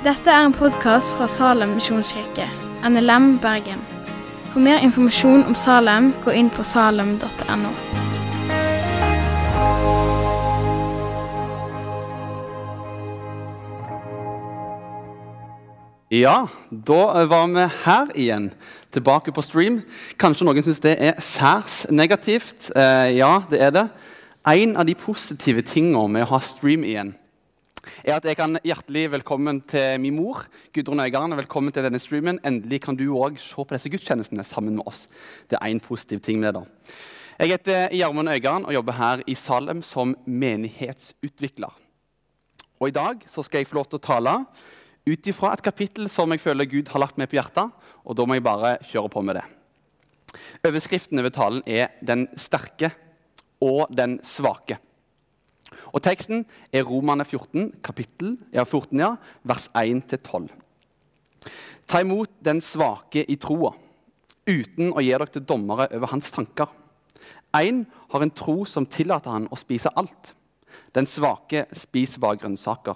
Dette er en podkast fra Salem misjonskirke, NLM Bergen. For mer informasjon om Salem, gå inn på salem.no. Ja, da var vi her igjen, tilbake på stream. Kanskje noen syns det er særs negativt. Eh, ja, det er det. En av de positive tingene med å ha stream igjen, er at jeg kan hjertelig velkommen til min mor. Gudrun Øygarden, velkommen til denne streamen. Endelig kan du òg se på disse gudstjenestene sammen med oss. Det er én positiv ting med det. da. Jeg heter Gjermund Øygarden og jobber her i Salem som menighetsutvikler. Og I dag så skal jeg få lov til å tale ut ifra et kapittel som jeg føler Gud har lagt meg på hjertet. Og da må jeg bare kjøre på med det. Overskriften over talen er 'Den sterke og den svake'. Og Teksten er Romane 14, kapittel, ja, 14, ja, vers 1-12. Ta imot den svake i troa, uten å gi dere til dommere over hans tanker. Én har en tro som tillater han å spise alt. Den svake spiser bare grønnsaker.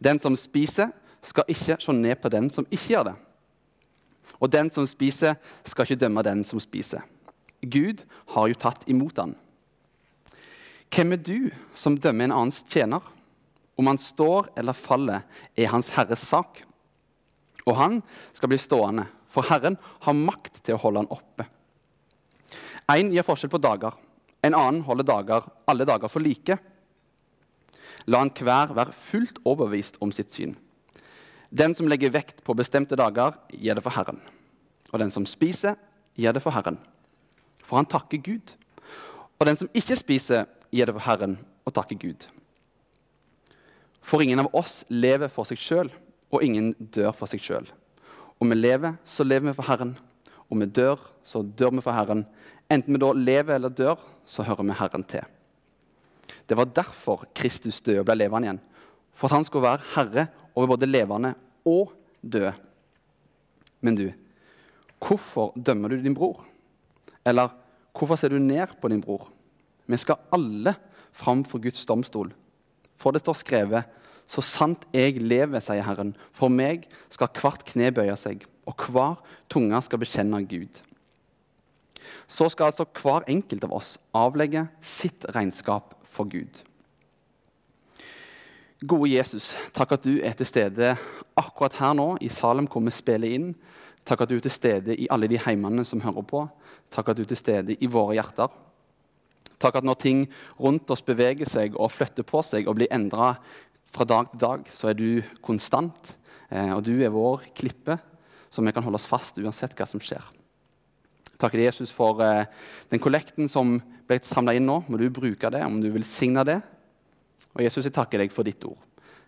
Den som spiser, skal ikke se ned på den som ikke gjør det. Og den som spiser, skal ikke dømme den som spiser. Gud har jo tatt imot han. Hvem er du som dømmer en annens tjener? Om han står eller faller, er hans herres sak. Og han skal bli stående, for Herren har makt til å holde han oppe. Én gir forskjell på dager, en annen holder dager, alle dager for like. La enhver være fullt overbevist om sitt syn. Den som legger vekt på bestemte dager, gjør det for Herren. Og den som spiser, gjør det for Herren, for han takker Gud. Og den som ikke spiser, gjør det for Herren og takke Gud. For ingen av oss lever for seg sjøl, og ingen dør for seg sjøl. Om vi lever, så lever vi for Herren. Om vi dør, så dør vi for Herren. Enten vi da lever eller dør, så hører vi Herren til. Det var derfor Kristus døde og ble levende igjen. For at han skulle være herre over både levende og døde. Men du, hvorfor dømmer du din bror? Eller hvorfor ser du ned på din bror? Vi skal alle fram for Guds domstol. For det står skrevet så sant jeg lever, sier Herren, for meg skal hvert kne bøye seg, og hver tunge skal bekjenne Gud. Så skal altså hver enkelt av oss avlegge sitt regnskap for Gud. Gode Jesus, takk at du er til stede akkurat her nå i Salem, hvor vi spiller inn. Takk at du er til stede i alle de heimene som hører på. Takk at du er til stede i våre hjerter. Takk at når ting rundt oss beveger seg og flytter på seg og blir endra fra dag til dag, så er du konstant. Eh, og du er vår klippe, som vi kan holde oss fast uansett hva som skjer. Takk Jesus for eh, den kollekten som ble samla inn nå. Må du bruke det, om du vil signe det. Og Jesus, jeg takker deg for ditt ord.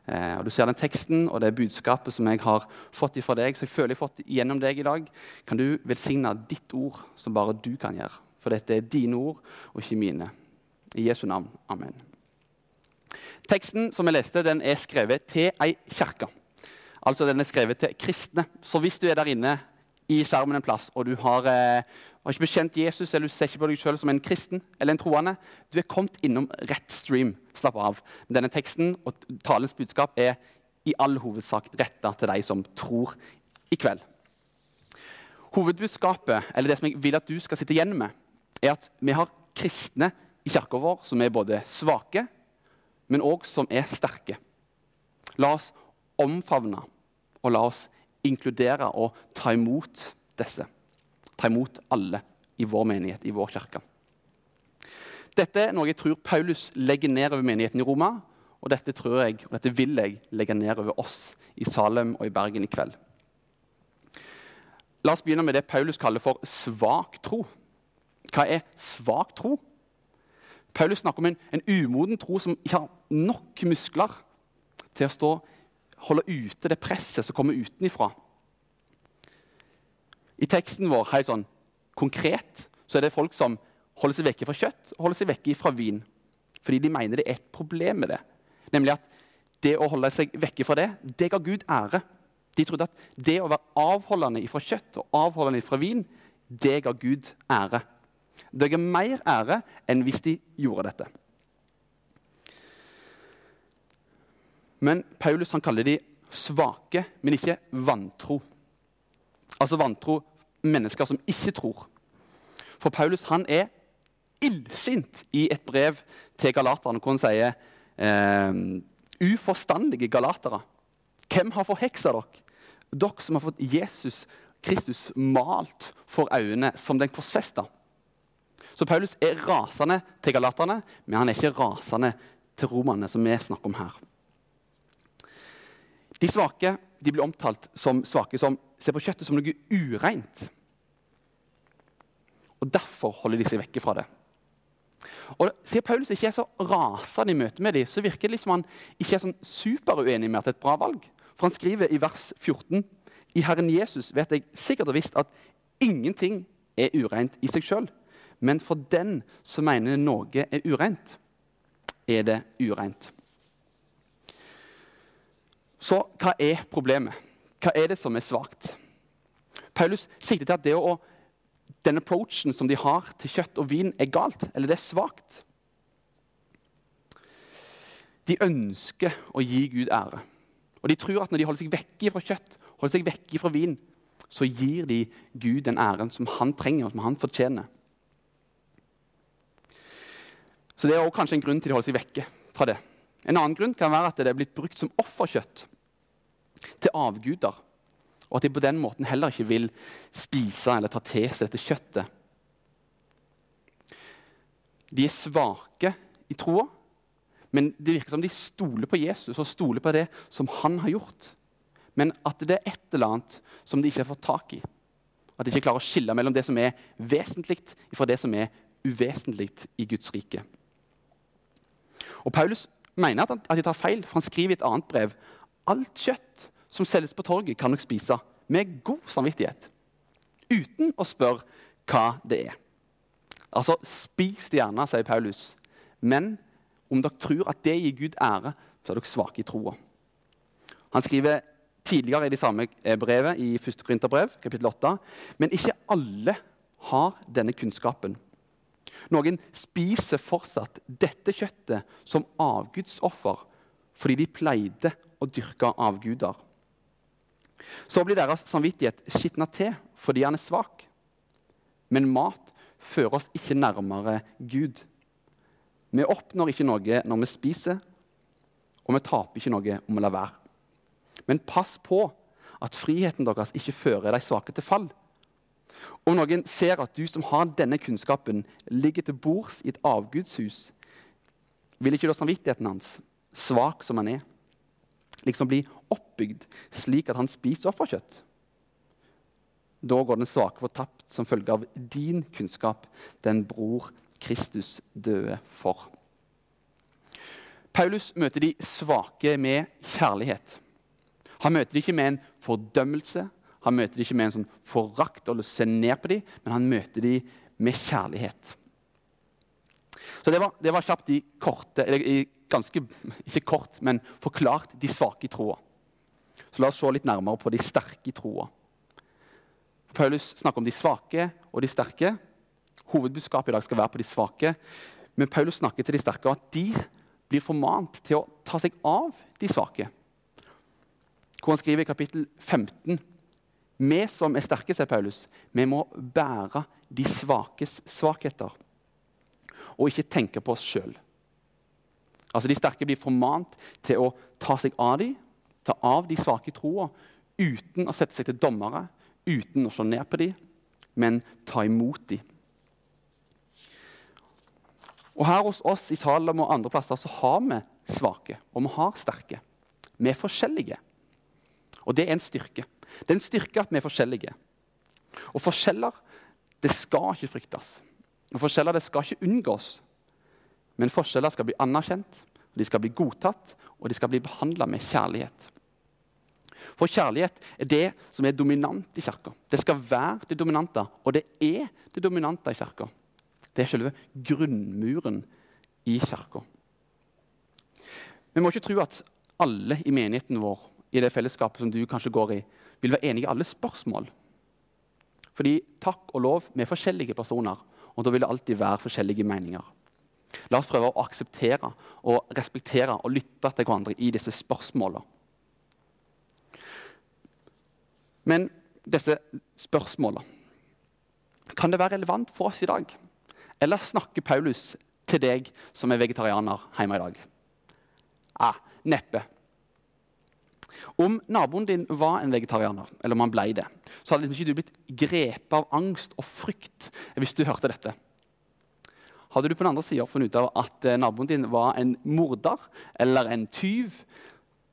Eh, og Du ser den teksten og det budskapet som jeg har fått fra deg. som jeg føler jeg har fått gjennom deg i dag. Kan du velsigne ditt ord som bare du kan gjøre? For dette er dine ord og ikke mine. I Jesu navn. Amen. Teksten som jeg leste, den er skrevet til ei kirke. Altså den er skrevet til kristne. Så hvis du er der inne i skjermen en plass, og du har, eh, har ikke bekjent Jesus eller du ser ikke på deg selv som en kristen eller en troende, du er kommet innom rett stream. Slapp av. Denne teksten og talens budskap er i all hovedsak retta til deg som tror i kveld. Hovedbudskapet, eller det som jeg vil at du skal sitte igjen med, er at vi har kristne i kirka vår som er både svake, men òg som er sterke. La oss omfavne og la oss inkludere og ta imot disse. Ta imot alle i vår menighet, i vår kirke. Dette er noe jeg tror Paulus legger ned over menigheten i Roma. Og dette tror jeg, og dette vil jeg legge ned over oss i Salem og i Bergen i kveld. La oss begynne med det Paulus kaller for svak tro. Hva er svak tro? Paulus snakker om en, en umoden tro som ikke har nok muskler til å stå holde ute det presset som kommer utenifra. I teksten vår helt sånn konkret så er det folk som holder seg vekke fra kjøtt og holder seg vekke fra vin. Fordi de mener det er et problem med det. Nemlig at det å holde seg vekke fra det, det ga Gud ære. De trodde at det å være avholdende fra kjøtt og avholdende fra vin, det ga Gud ære. Det er mer ære enn hvis de gjorde dette. Men Paulus han kaller de svake, men ikke vantro. Altså vantro mennesker som ikke tror. For Paulus han er illsint i et brev til galaterne, hvor han sier eh, uforstandige galatere. Hvem har forheksa dere? Dere som har fått Jesus Kristus malt for øynene som den korsfesta. Så Paulus er rasende til galaterne, men han er ikke rasende til romerne, som vi snakker om her. De svake de blir omtalt som svake som ser på kjøttet som noe ureint. Og Derfor holder de seg vekke fra det. Og Siden Paulus ikke er så rasende i møte med dem, så virker det som han ikke er sånn superuenig med at det er et bra valg. For han skriver i vers 14.: I Herren Jesus vet jeg sikkert og visst at ingenting er ureint i seg sjøl. Men for den som mener noe er ureint, er det ureint. Så hva er problemet? Hva er det som er svakt? Paulus sikter til at det å, den approachen som de har til kjøtt og vin, er galt, eller det er svakt. De ønsker å gi Gud ære. Og de tror at når de holder seg vekke fra kjøtt, holder seg vekke fra vin, så gir de Gud den æren som han trenger, og som han fortjener. Så Det er også kanskje en grunn til de holder seg vekke fra det. En annen grunn kan være at det er blitt brukt som offerkjøtt til avguder. Og at de på den måten heller ikke vil spise eller ta til seg dette kjøttet. De er svake i troa, men det virker som de stoler på Jesus og stoler på det som han har gjort. Men at det er et eller annet som de ikke har fått tak i. At de ikke klarer å skille mellom det som er vesentlig, fra det som er uvesentlig i Guds rike. Og Paulus mener at, at de tar feil, for han skriver i et annet brev alt kjøtt som selges på torget, kan dere spise med god samvittighet. Uten å spørre hva det er. Altså, Spis det gjerne, sier Paulus. Men om dere tror at det gir Gud ære, så er dere svake i troa. Han skriver tidligere i det samme eh, brevet, i 1. Korinterbrev, kapittel 8, men ikke alle har denne kunnskapen. Noen spiser fortsatt dette kjøttet som avgudsoffer fordi de pleide å dyrke avguder. Så blir deres samvittighet skitna til fordi han er svak. Men mat fører oss ikke nærmere Gud. Vi oppnår ikke noe når vi spiser, og vi taper ikke noe om vi lar være. Men pass på at friheten deres ikke fører de svake til fall. Om noen ser at du som har denne kunnskapen, ligger til bords i et avgudshus, vil ikke da samvittigheten hans, svak som han er, liksom bli oppbygd slik at han spiser offerkjøtt? Da går den svake fortapt som følge av din kunnskap, den bror Kristus døde for. Paulus møter de svake med kjærlighet. Han møter dem ikke med en fordømmelse han møter dem ikke med en sånn forakt eller se ned på dem, men han møter dem med kjærlighet. Så Det var, det var kjapt i korte, eller ganske, ikke kort, men forklart de svake i troa. Så la oss se litt nærmere på de sterke i troa. Paulus snakker om de svake og de sterke. Hovedbudskapet i dag skal være på de svake. Men Paulus snakker til de sterke at de blir formant til å ta seg av de svake. Hvor han skriver i kapittel 15 vi som er sterke, sier Paulus, vi må bære de svakes svakheter. Og ikke tenke på oss sjøl. Altså, de sterke blir formant til å ta seg av dem, ta av de svake i troa, uten å sette seg til dommere, uten å slå ned på dem, men ta imot dem. Og Her hos oss i Salem og andre plasser så har vi svake, og vi har sterke. Vi er forskjellige. Og det er en styrke. Det er en styrke at vi er forskjellige. Og forskjeller det skal ikke fryktes. Og Forskjeller det skal ikke unngås. Men forskjeller skal bli anerkjent, de skal bli godtatt, og de skal bli behandla med kjærlighet. For kjærlighet er det som er dominant i kirka. Det skal være det dominante, og det er det dominante i kirka. Det er selve grunnmuren i kirka. Vi må ikke tro at alle i menigheten vår i det fellesskapet som du kanskje går i, vil være enig i alle spørsmål. Fordi takk og lov, vi er forskjellige personer, og da vil det alltid være forskjellige meninger. La oss prøve å akseptere og respektere og lytte til hverandre i disse spørsmålene. Men disse spørsmålene Kan det være relevant for oss i dag? Eller snakker Paulus til deg som er vegetarianer hjemme i dag? Ah, neppe. Om naboen din var en vegetarianer, eller om han ble det, så hadde liksom ikke du blitt grepet av angst og frykt hvis du hørte dette. Hadde du på den andre sida funnet ut av at eh, naboen din var en morder eller en tyv,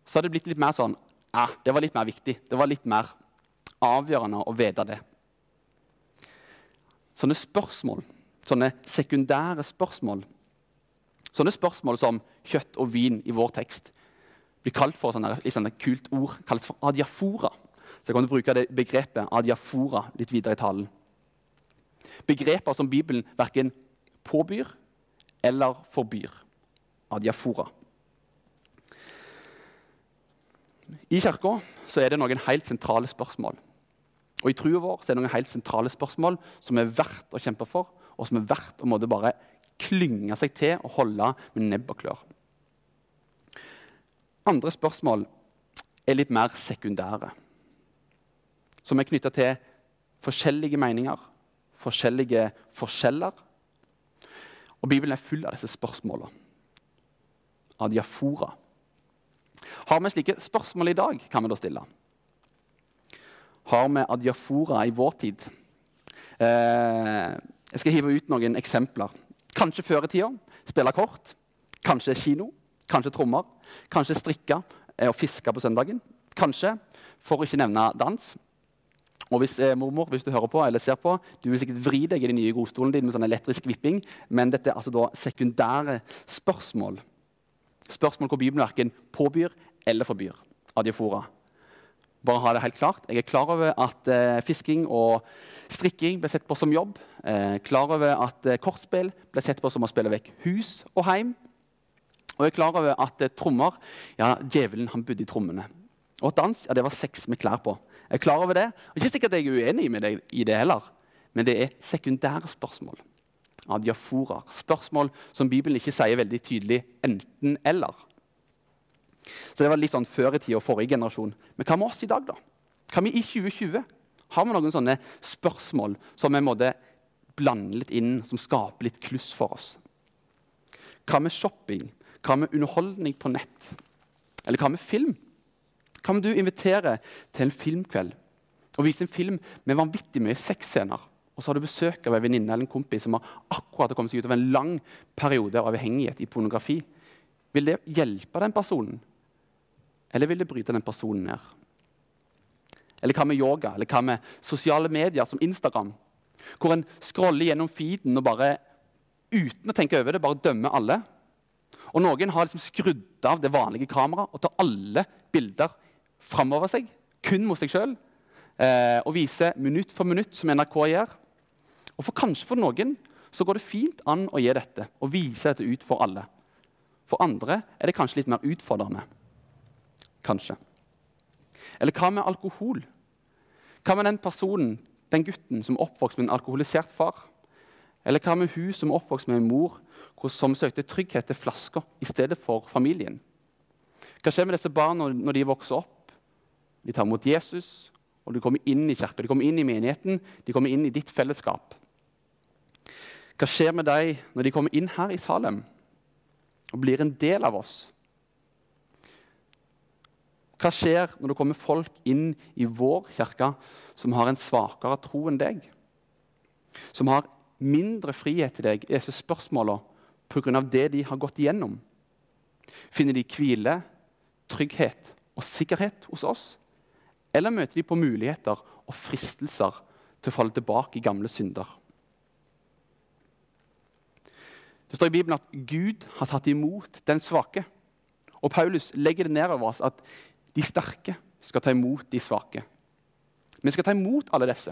så hadde det blitt litt mer sånn ah, Det var litt mer viktig. Det var litt mer avgjørende å vite det. Sånne spørsmål, sånne sekundære spørsmål, sånne spørsmål som kjøtt og vin i vår tekst, blir kalt for sånne, litt et kult ord, kalles for adiafora. Så jeg kan bruke det begrepet adiafora litt videre i talen. Begreper som Bibelen verken påbyr eller forbyr. Adiafora. I Kirka er det noen helt sentrale spørsmål. Og I trua vår er det noen helt sentrale spørsmål som er verdt å kjempe for, og som er verdt å bare klynge seg til og holde med nebb og klør. Andre spørsmål er litt mer sekundære. Som er knytta til forskjellige meninger, forskjellige forskjeller. Og Bibelen er full av disse spørsmålene. diafora. Har vi slike spørsmål i dag, kan vi da stille? Har vi adiafora i vår tid? Eh, jeg skal hive ut noen eksempler. Kanskje før i tida spille kort. Kanskje kino. Kanskje trommer. Kanskje strikke og fiske på søndagen. Kanskje, for å ikke nevne dans. Og hvis eh, mormor hvis du hører på eller ser på, du vil sikkert vri deg i den nye godstolen din med sånn elektrisk vipping, men dette er altså da sekundære spørsmål. Spørsmål hvor Bibelen verken påbyr eller forbyr. adiofora. Bare ha det helt klart. Jeg er klar over at eh, fisking og strikking ble sett på som jobb. Eh, klar over at eh, kortspill ble sett på som å spille vekk hus og heim. Og jeg er klar over at eh, trommer ja, Djevelen han bodde i trommene. Og dans ja, det var sex med klær på. Jeg er klar over det. Og ikke sikkert jeg er uenig med deg i det heller, men det er sekundære spørsmål. Adiaforer. Spørsmål som Bibelen ikke sier veldig tydelig enten-eller. Så det var litt sånn før i tida og forrige generasjon. Men hva med oss i dag, da? Hva med i 2020? Har vi noen sånne spørsmål som vi måtte blande litt inn, som skaper litt kluss for oss? Hva med shopping? Hva med underholdning på nett? Eller hva med film? Hva om du inviterer til en filmkveld og viser en film med vanvittig mye sexscener? Og så har du besøk av en venninne eller en kompis som har akkurat kommet seg ut av en lang periode av avhengighet i pornografi. Vil det hjelpe den personen, eller vil det bryte den personen ned? Eller hva med yoga, eller hva med sosiale medier som Instagram? Hvor en scroller gjennom feeden og bare uten å tenke over det, bare dømmer alle. Og noen har liksom skrudd av det vanlige kameraet og tar alle bilder framover seg, kun mot seg sjøl, eh, og viser minutt for minutt, som NRK gjør. Og for kanskje for noen så går det fint an å gi dette og vise dette ut for alle. For andre er det kanskje litt mer utfordrende. Kanskje. Eller hva med alkohol? Hva med den personen, den gutten som er oppvokst med en alkoholisert far? Eller hva med hun som er oppvokst med en mor som søkte trygghet til flasker i stedet for familien? Hva skjer med disse barna når de vokser opp? De tar imot Jesus, og de kommer inn i kirka, de kommer inn i menigheten, de kommer inn i ditt fellesskap. Hva skjer med dem når de kommer inn her i Salem og blir en del av oss? Hva skjer når det kommer folk inn i vår kirke som har en svakere tro enn deg? Som har mindre frihet til deg i disse spørsmåla pga. det de har gått igjennom? Finner de hvile, trygghet og sikkerhet hos oss? Eller møter de på muligheter og fristelser til å falle tilbake i gamle synder? Det står i Bibelen at Gud har tatt imot den svake. Og Paulus legger det ned over oss at de sterke skal ta imot de svake. Vi skal ta imot alle disse,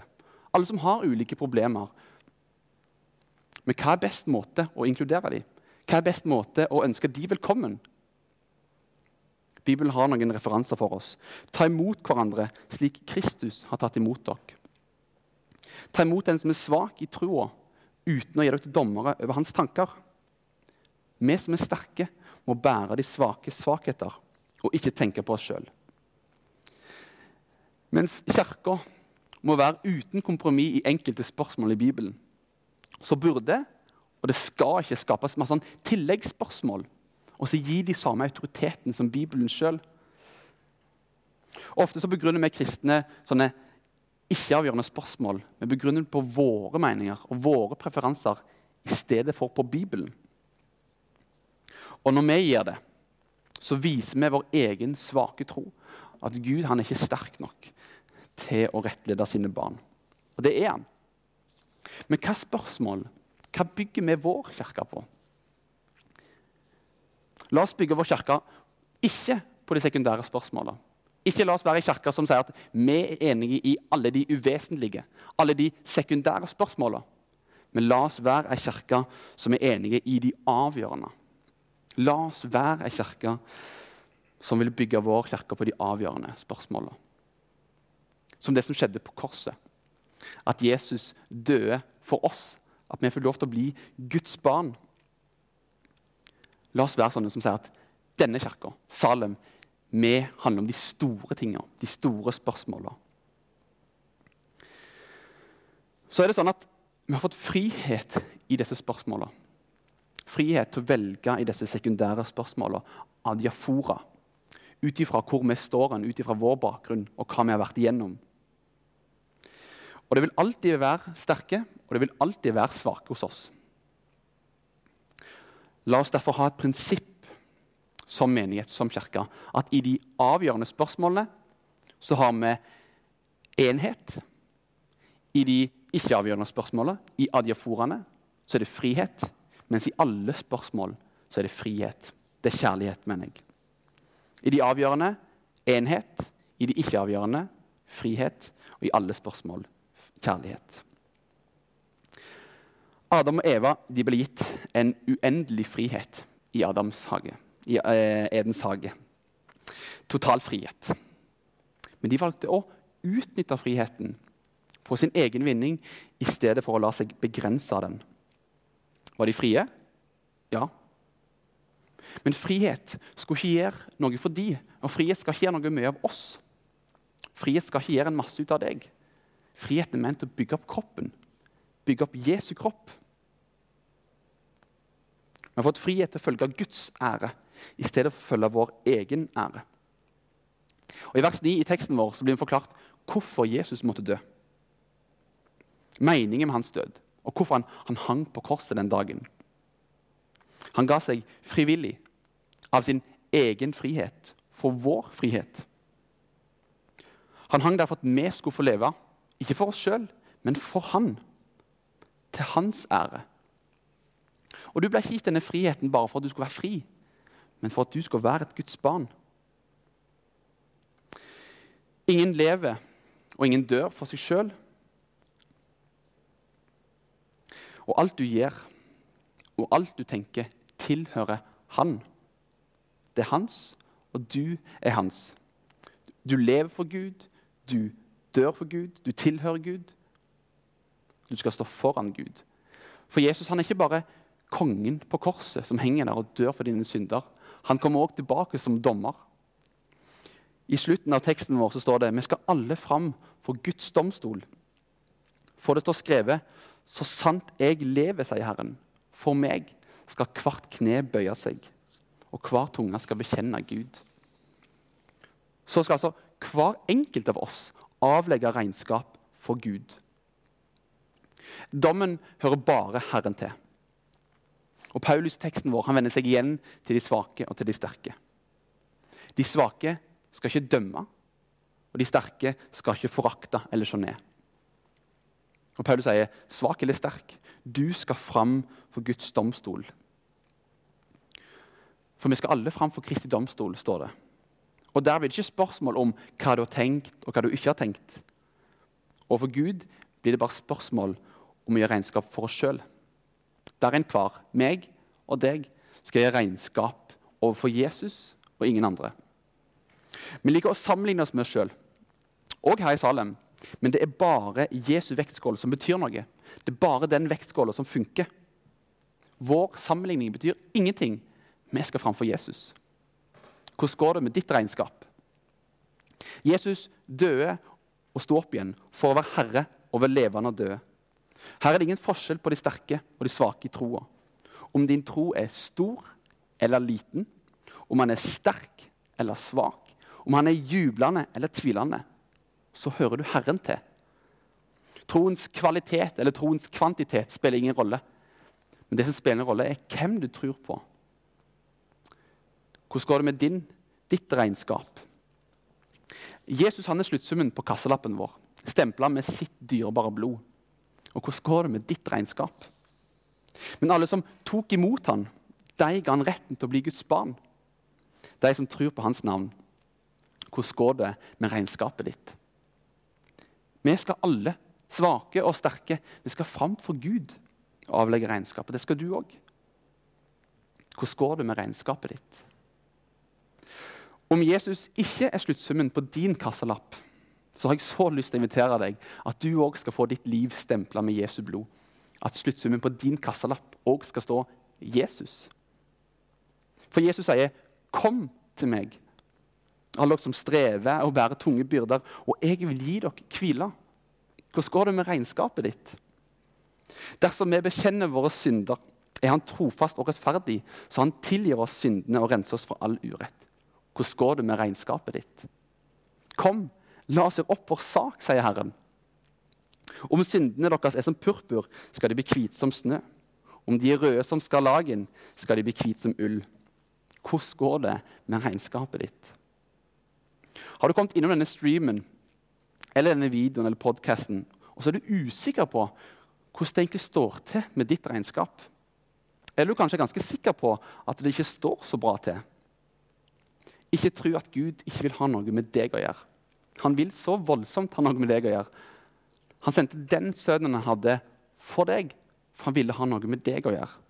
alle som har ulike problemer. Men hva er best måte å inkludere dem? Hva er best måte å ønske de velkommen? Bibelen har noen referanser for oss. Ta imot hverandre slik Kristus har tatt imot dere. Ta imot den som er svak i troa, uten å gi dere til dommere over hans tanker. Vi som er sterke, må bære de svake svakheter og ikke tenke på oss sjøl. Mens Kirka må være uten kompromiss i enkelte spørsmål i Bibelen, så burde, og det skal ikke skapes masse sånn tilleggsspørsmål, og så gi de samme autoriteten som Bibelen sjøl. Ofte så begrunner vi kristne sånne ikke-avgjørende spørsmål Vi begrunner på våre meninger og våre preferanser i stedet for på Bibelen. Og når vi gjør det, så viser vi vår egen svake tro. At Gud han er ikke sterk nok til å rettlede sine barn. Og det er han. Men hva spørsmål hva bygger vi vår kirke på? La oss bygge vår kirke ikke på de sekundære spørsmålene. Ikke la oss være en kirke som sier at vi er enige i alle de uvesentlige, alle de sekundære spørsmålene. Men la oss være en kirke som er enige i de avgjørende. La oss være en kirke som vil bygge vår kirke på de avgjørende spørsmålene. Som det som skjedde på korset. At Jesus døde for oss. At vi får lov til å bli Guds barn. La oss være sånne som sier at denne kirka, Salem, vi handler om de store tingene, de store spørsmålene. Så er det sånn at vi har fått frihet i disse spørsmålene. Frihet til å velge i disse sekundære spørsmålene av diafora. Ut ifra hvor vi står, ut ifra vår bakgrunn og hva vi har vært igjennom. Og Det vil alltid være sterke og det vil alltid være svake hos oss. La oss derfor ha et prinsipp som menighet, som kirke, at i de avgjørende spørsmålene så har vi enhet. I de ikke-avgjørende spørsmålene, i adiaforaene, så er det frihet. Mens i alle spørsmål så er det frihet. Det er kjærlighet, mener jeg. I de avgjørende enhet. I de ikke-avgjørende frihet. Og i alle spørsmål kjærlighet. Adam og Eva ble gitt en uendelig frihet i hage i eh, Edens hage. Total frihet. Men de valgte å utnytte friheten for sin egen vinning i stedet for å la seg begrense av den. Var de frie? Ja. Men frihet skulle ikke gjøre noe for de, og frihet skal ikke gjøre noe mye av oss. Frihet skal ikke gjøre en masse ut av deg. Frihet er ment å bygge opp kroppen, bygge opp Jesu kropp. Vi har fått frihet til å følge Guds ære i stedet for å følge vår egen ære. Og I vers 9 i teksten vår blir det forklart hvorfor Jesus måtte dø. Meningen med hans død, og hvorfor han, han hang på korset den dagen. Han ga seg frivillig, av sin egen frihet, for vår frihet. Han hang der for at vi skulle få leve, ikke for oss sjøl, men for han. Til hans ære. Og Du ble ikke gitt denne friheten bare for at du skulle være fri, men for at du skulle være et Guds barn. Ingen lever, og ingen dør for seg sjøl. Og alt du gjør, og alt du tenker, tilhører Han. Det er hans, og du er hans. Du lever for Gud, du dør for Gud, du tilhører Gud. Du skal stå foran Gud. For Jesus han er ikke bare kongen på korset som henger der og dør for dine synder. Han kommer også tilbake som dommer. I slutten av teksten vår så står det vi skal alle fram for Guds domstol. For det står skrevet så sant jeg lever, sier Herren, for meg skal hvert kne bøye seg, og hver tunge skal bekjenne Gud. Så skal altså hver enkelt av oss avlegge regnskap for Gud. Dommen hører bare Herren til. Og Paulus teksten vår han vender seg igjen til de svake og til de sterke. De svake skal ikke dømme, og de sterke skal ikke forakte eller se ned. Og Paulus sier, 'Svak eller sterk, du skal fram for Guds domstol.' For vi skal alle fram for Kristi domstol, står det. Og Der blir det ikke spørsmål om hva du har tenkt og hva du ikke har tenkt. Og for Gud blir det bare spørsmål om å gjøre regnskap for oss sjøl der enhver, meg og deg, skal gjøre regnskap overfor Jesus og ingen andre. Vi liker å sammenligne oss med oss sjøl, òg her i Salem. Men det er bare Jesu vektskål som betyr noe. Det er bare den vektskåla som funker. Vår sammenligning betyr ingenting. Vi skal framfor Jesus. Hvordan går det med ditt regnskap? Jesus døde og sto opp igjen for å være herre over levende og døde. Her er det ingen forskjell på de sterke og de svake i troa. Om din tro er stor eller liten, om han er sterk eller svak, om han er jublende eller tvilende, så hører du Herren til. Troens kvalitet eller troens kvantitet spiller ingen rolle. Men det som spiller en rolle, er hvem du tror på. Hvordan går det med din, ditt regnskap? Jesus han er sluttsummen på kassalappen vår, stempla med sitt dyrebare blod. Og hvordan går det med ditt regnskap? Men alle som tok imot han, de ga han retten til å bli Guds barn. De som tror på hans navn. Hvordan går det med regnskapet ditt? Vi skal alle, svake og sterke, vi skal fram for Gud og avlegge regnskapet. Det skal du òg. Hvordan går det med regnskapet ditt? Om Jesus ikke er sluttsummen på din kassalapp, så har jeg så lyst til å invitere deg at du òg skal få ditt liv stempla med Jesu blod. At sluttsummen på din kassalapp òg skal stå Jesus. For Jesus sier, 'Kom til meg, alle dere som strever og bærer tunge byrder, og jeg vil gi dere hvile.' Hvordan går det med regnskapet ditt? Dersom vi bekjenner våre synder, er Han trofast og rettferdig, så Han tilgir oss syndene og renser oss for all urett. Hvordan går det med regnskapet ditt? Kom, la oss gjøre opp vår sak, sier Herren. Om syndene deres er som purpur, skal de bli hvite som snø. Om de er røde som skarlagen, skal de bli hvite som ull. Hvordan går det med regnskapet ditt? Har du kommet innom denne streamen eller denne videoen eller podkasten, og så er du usikker på hvordan det egentlig står til med ditt regnskap? Eller du er kanskje ganske sikker på at det ikke står så bra til? Ikke tro at Gud ikke vil ha noe med deg å gjøre. Han vil så voldsomt ha noe med deg å gjøre. Han sendte den sønnen han hadde, for deg, for han ville ha noe med deg å gjøre.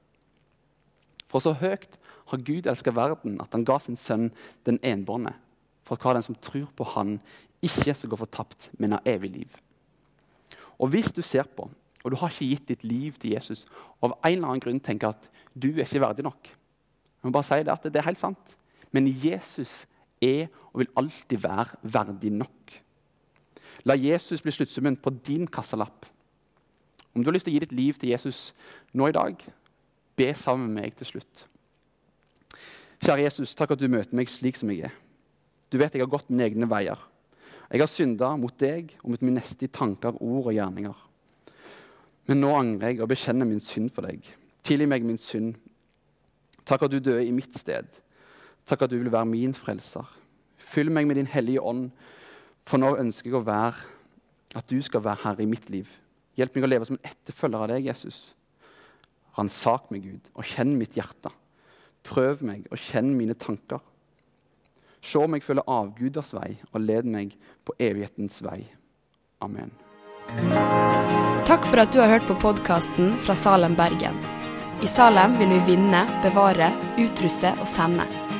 For så høyt har Gud elsket verden at han ga sin sønn den enbårne, for at hver den som tror på han, ikke skal gå fortapt, men ha evig liv. Og hvis du ser på, og du har ikke gitt ditt liv til Jesus, og av en eller annen grunn tenker at du er ikke verdig nok Jeg må bare si det at det er helt sant. Men Jesus er og vil alltid være verdig nok. La Jesus bli sluttsummen på din kassalapp. Om du har lyst til å gi ditt liv til Jesus nå i dag, be sammen med meg til slutt. Kjære Jesus, takk at du møter meg slik som jeg er. Du vet jeg har gått mine egne veier. Jeg har synda mot deg og mot min neste i tanker, ord og gjerninger. Men nå angrer jeg og bekjenner min synd for deg. Tilgi meg min synd. Takk at du døde i mitt sted. Takk at du vil være min frelser. Fyll meg med din hellige ånd, for nå ønsker jeg å være at du skal være herre i mitt liv. Hjelp meg å leve som en etterfølger av deg, Jesus. Ransak meg, Gud, og kjenn mitt hjerte. Prøv meg og kjenn mine tanker. Se om jeg følger avguders vei, og led meg på evighetens vei. Amen. Takk for at du har hørt på podkasten fra Salem, Bergen. I Salem vil vi vinne, bevare, utruste og sende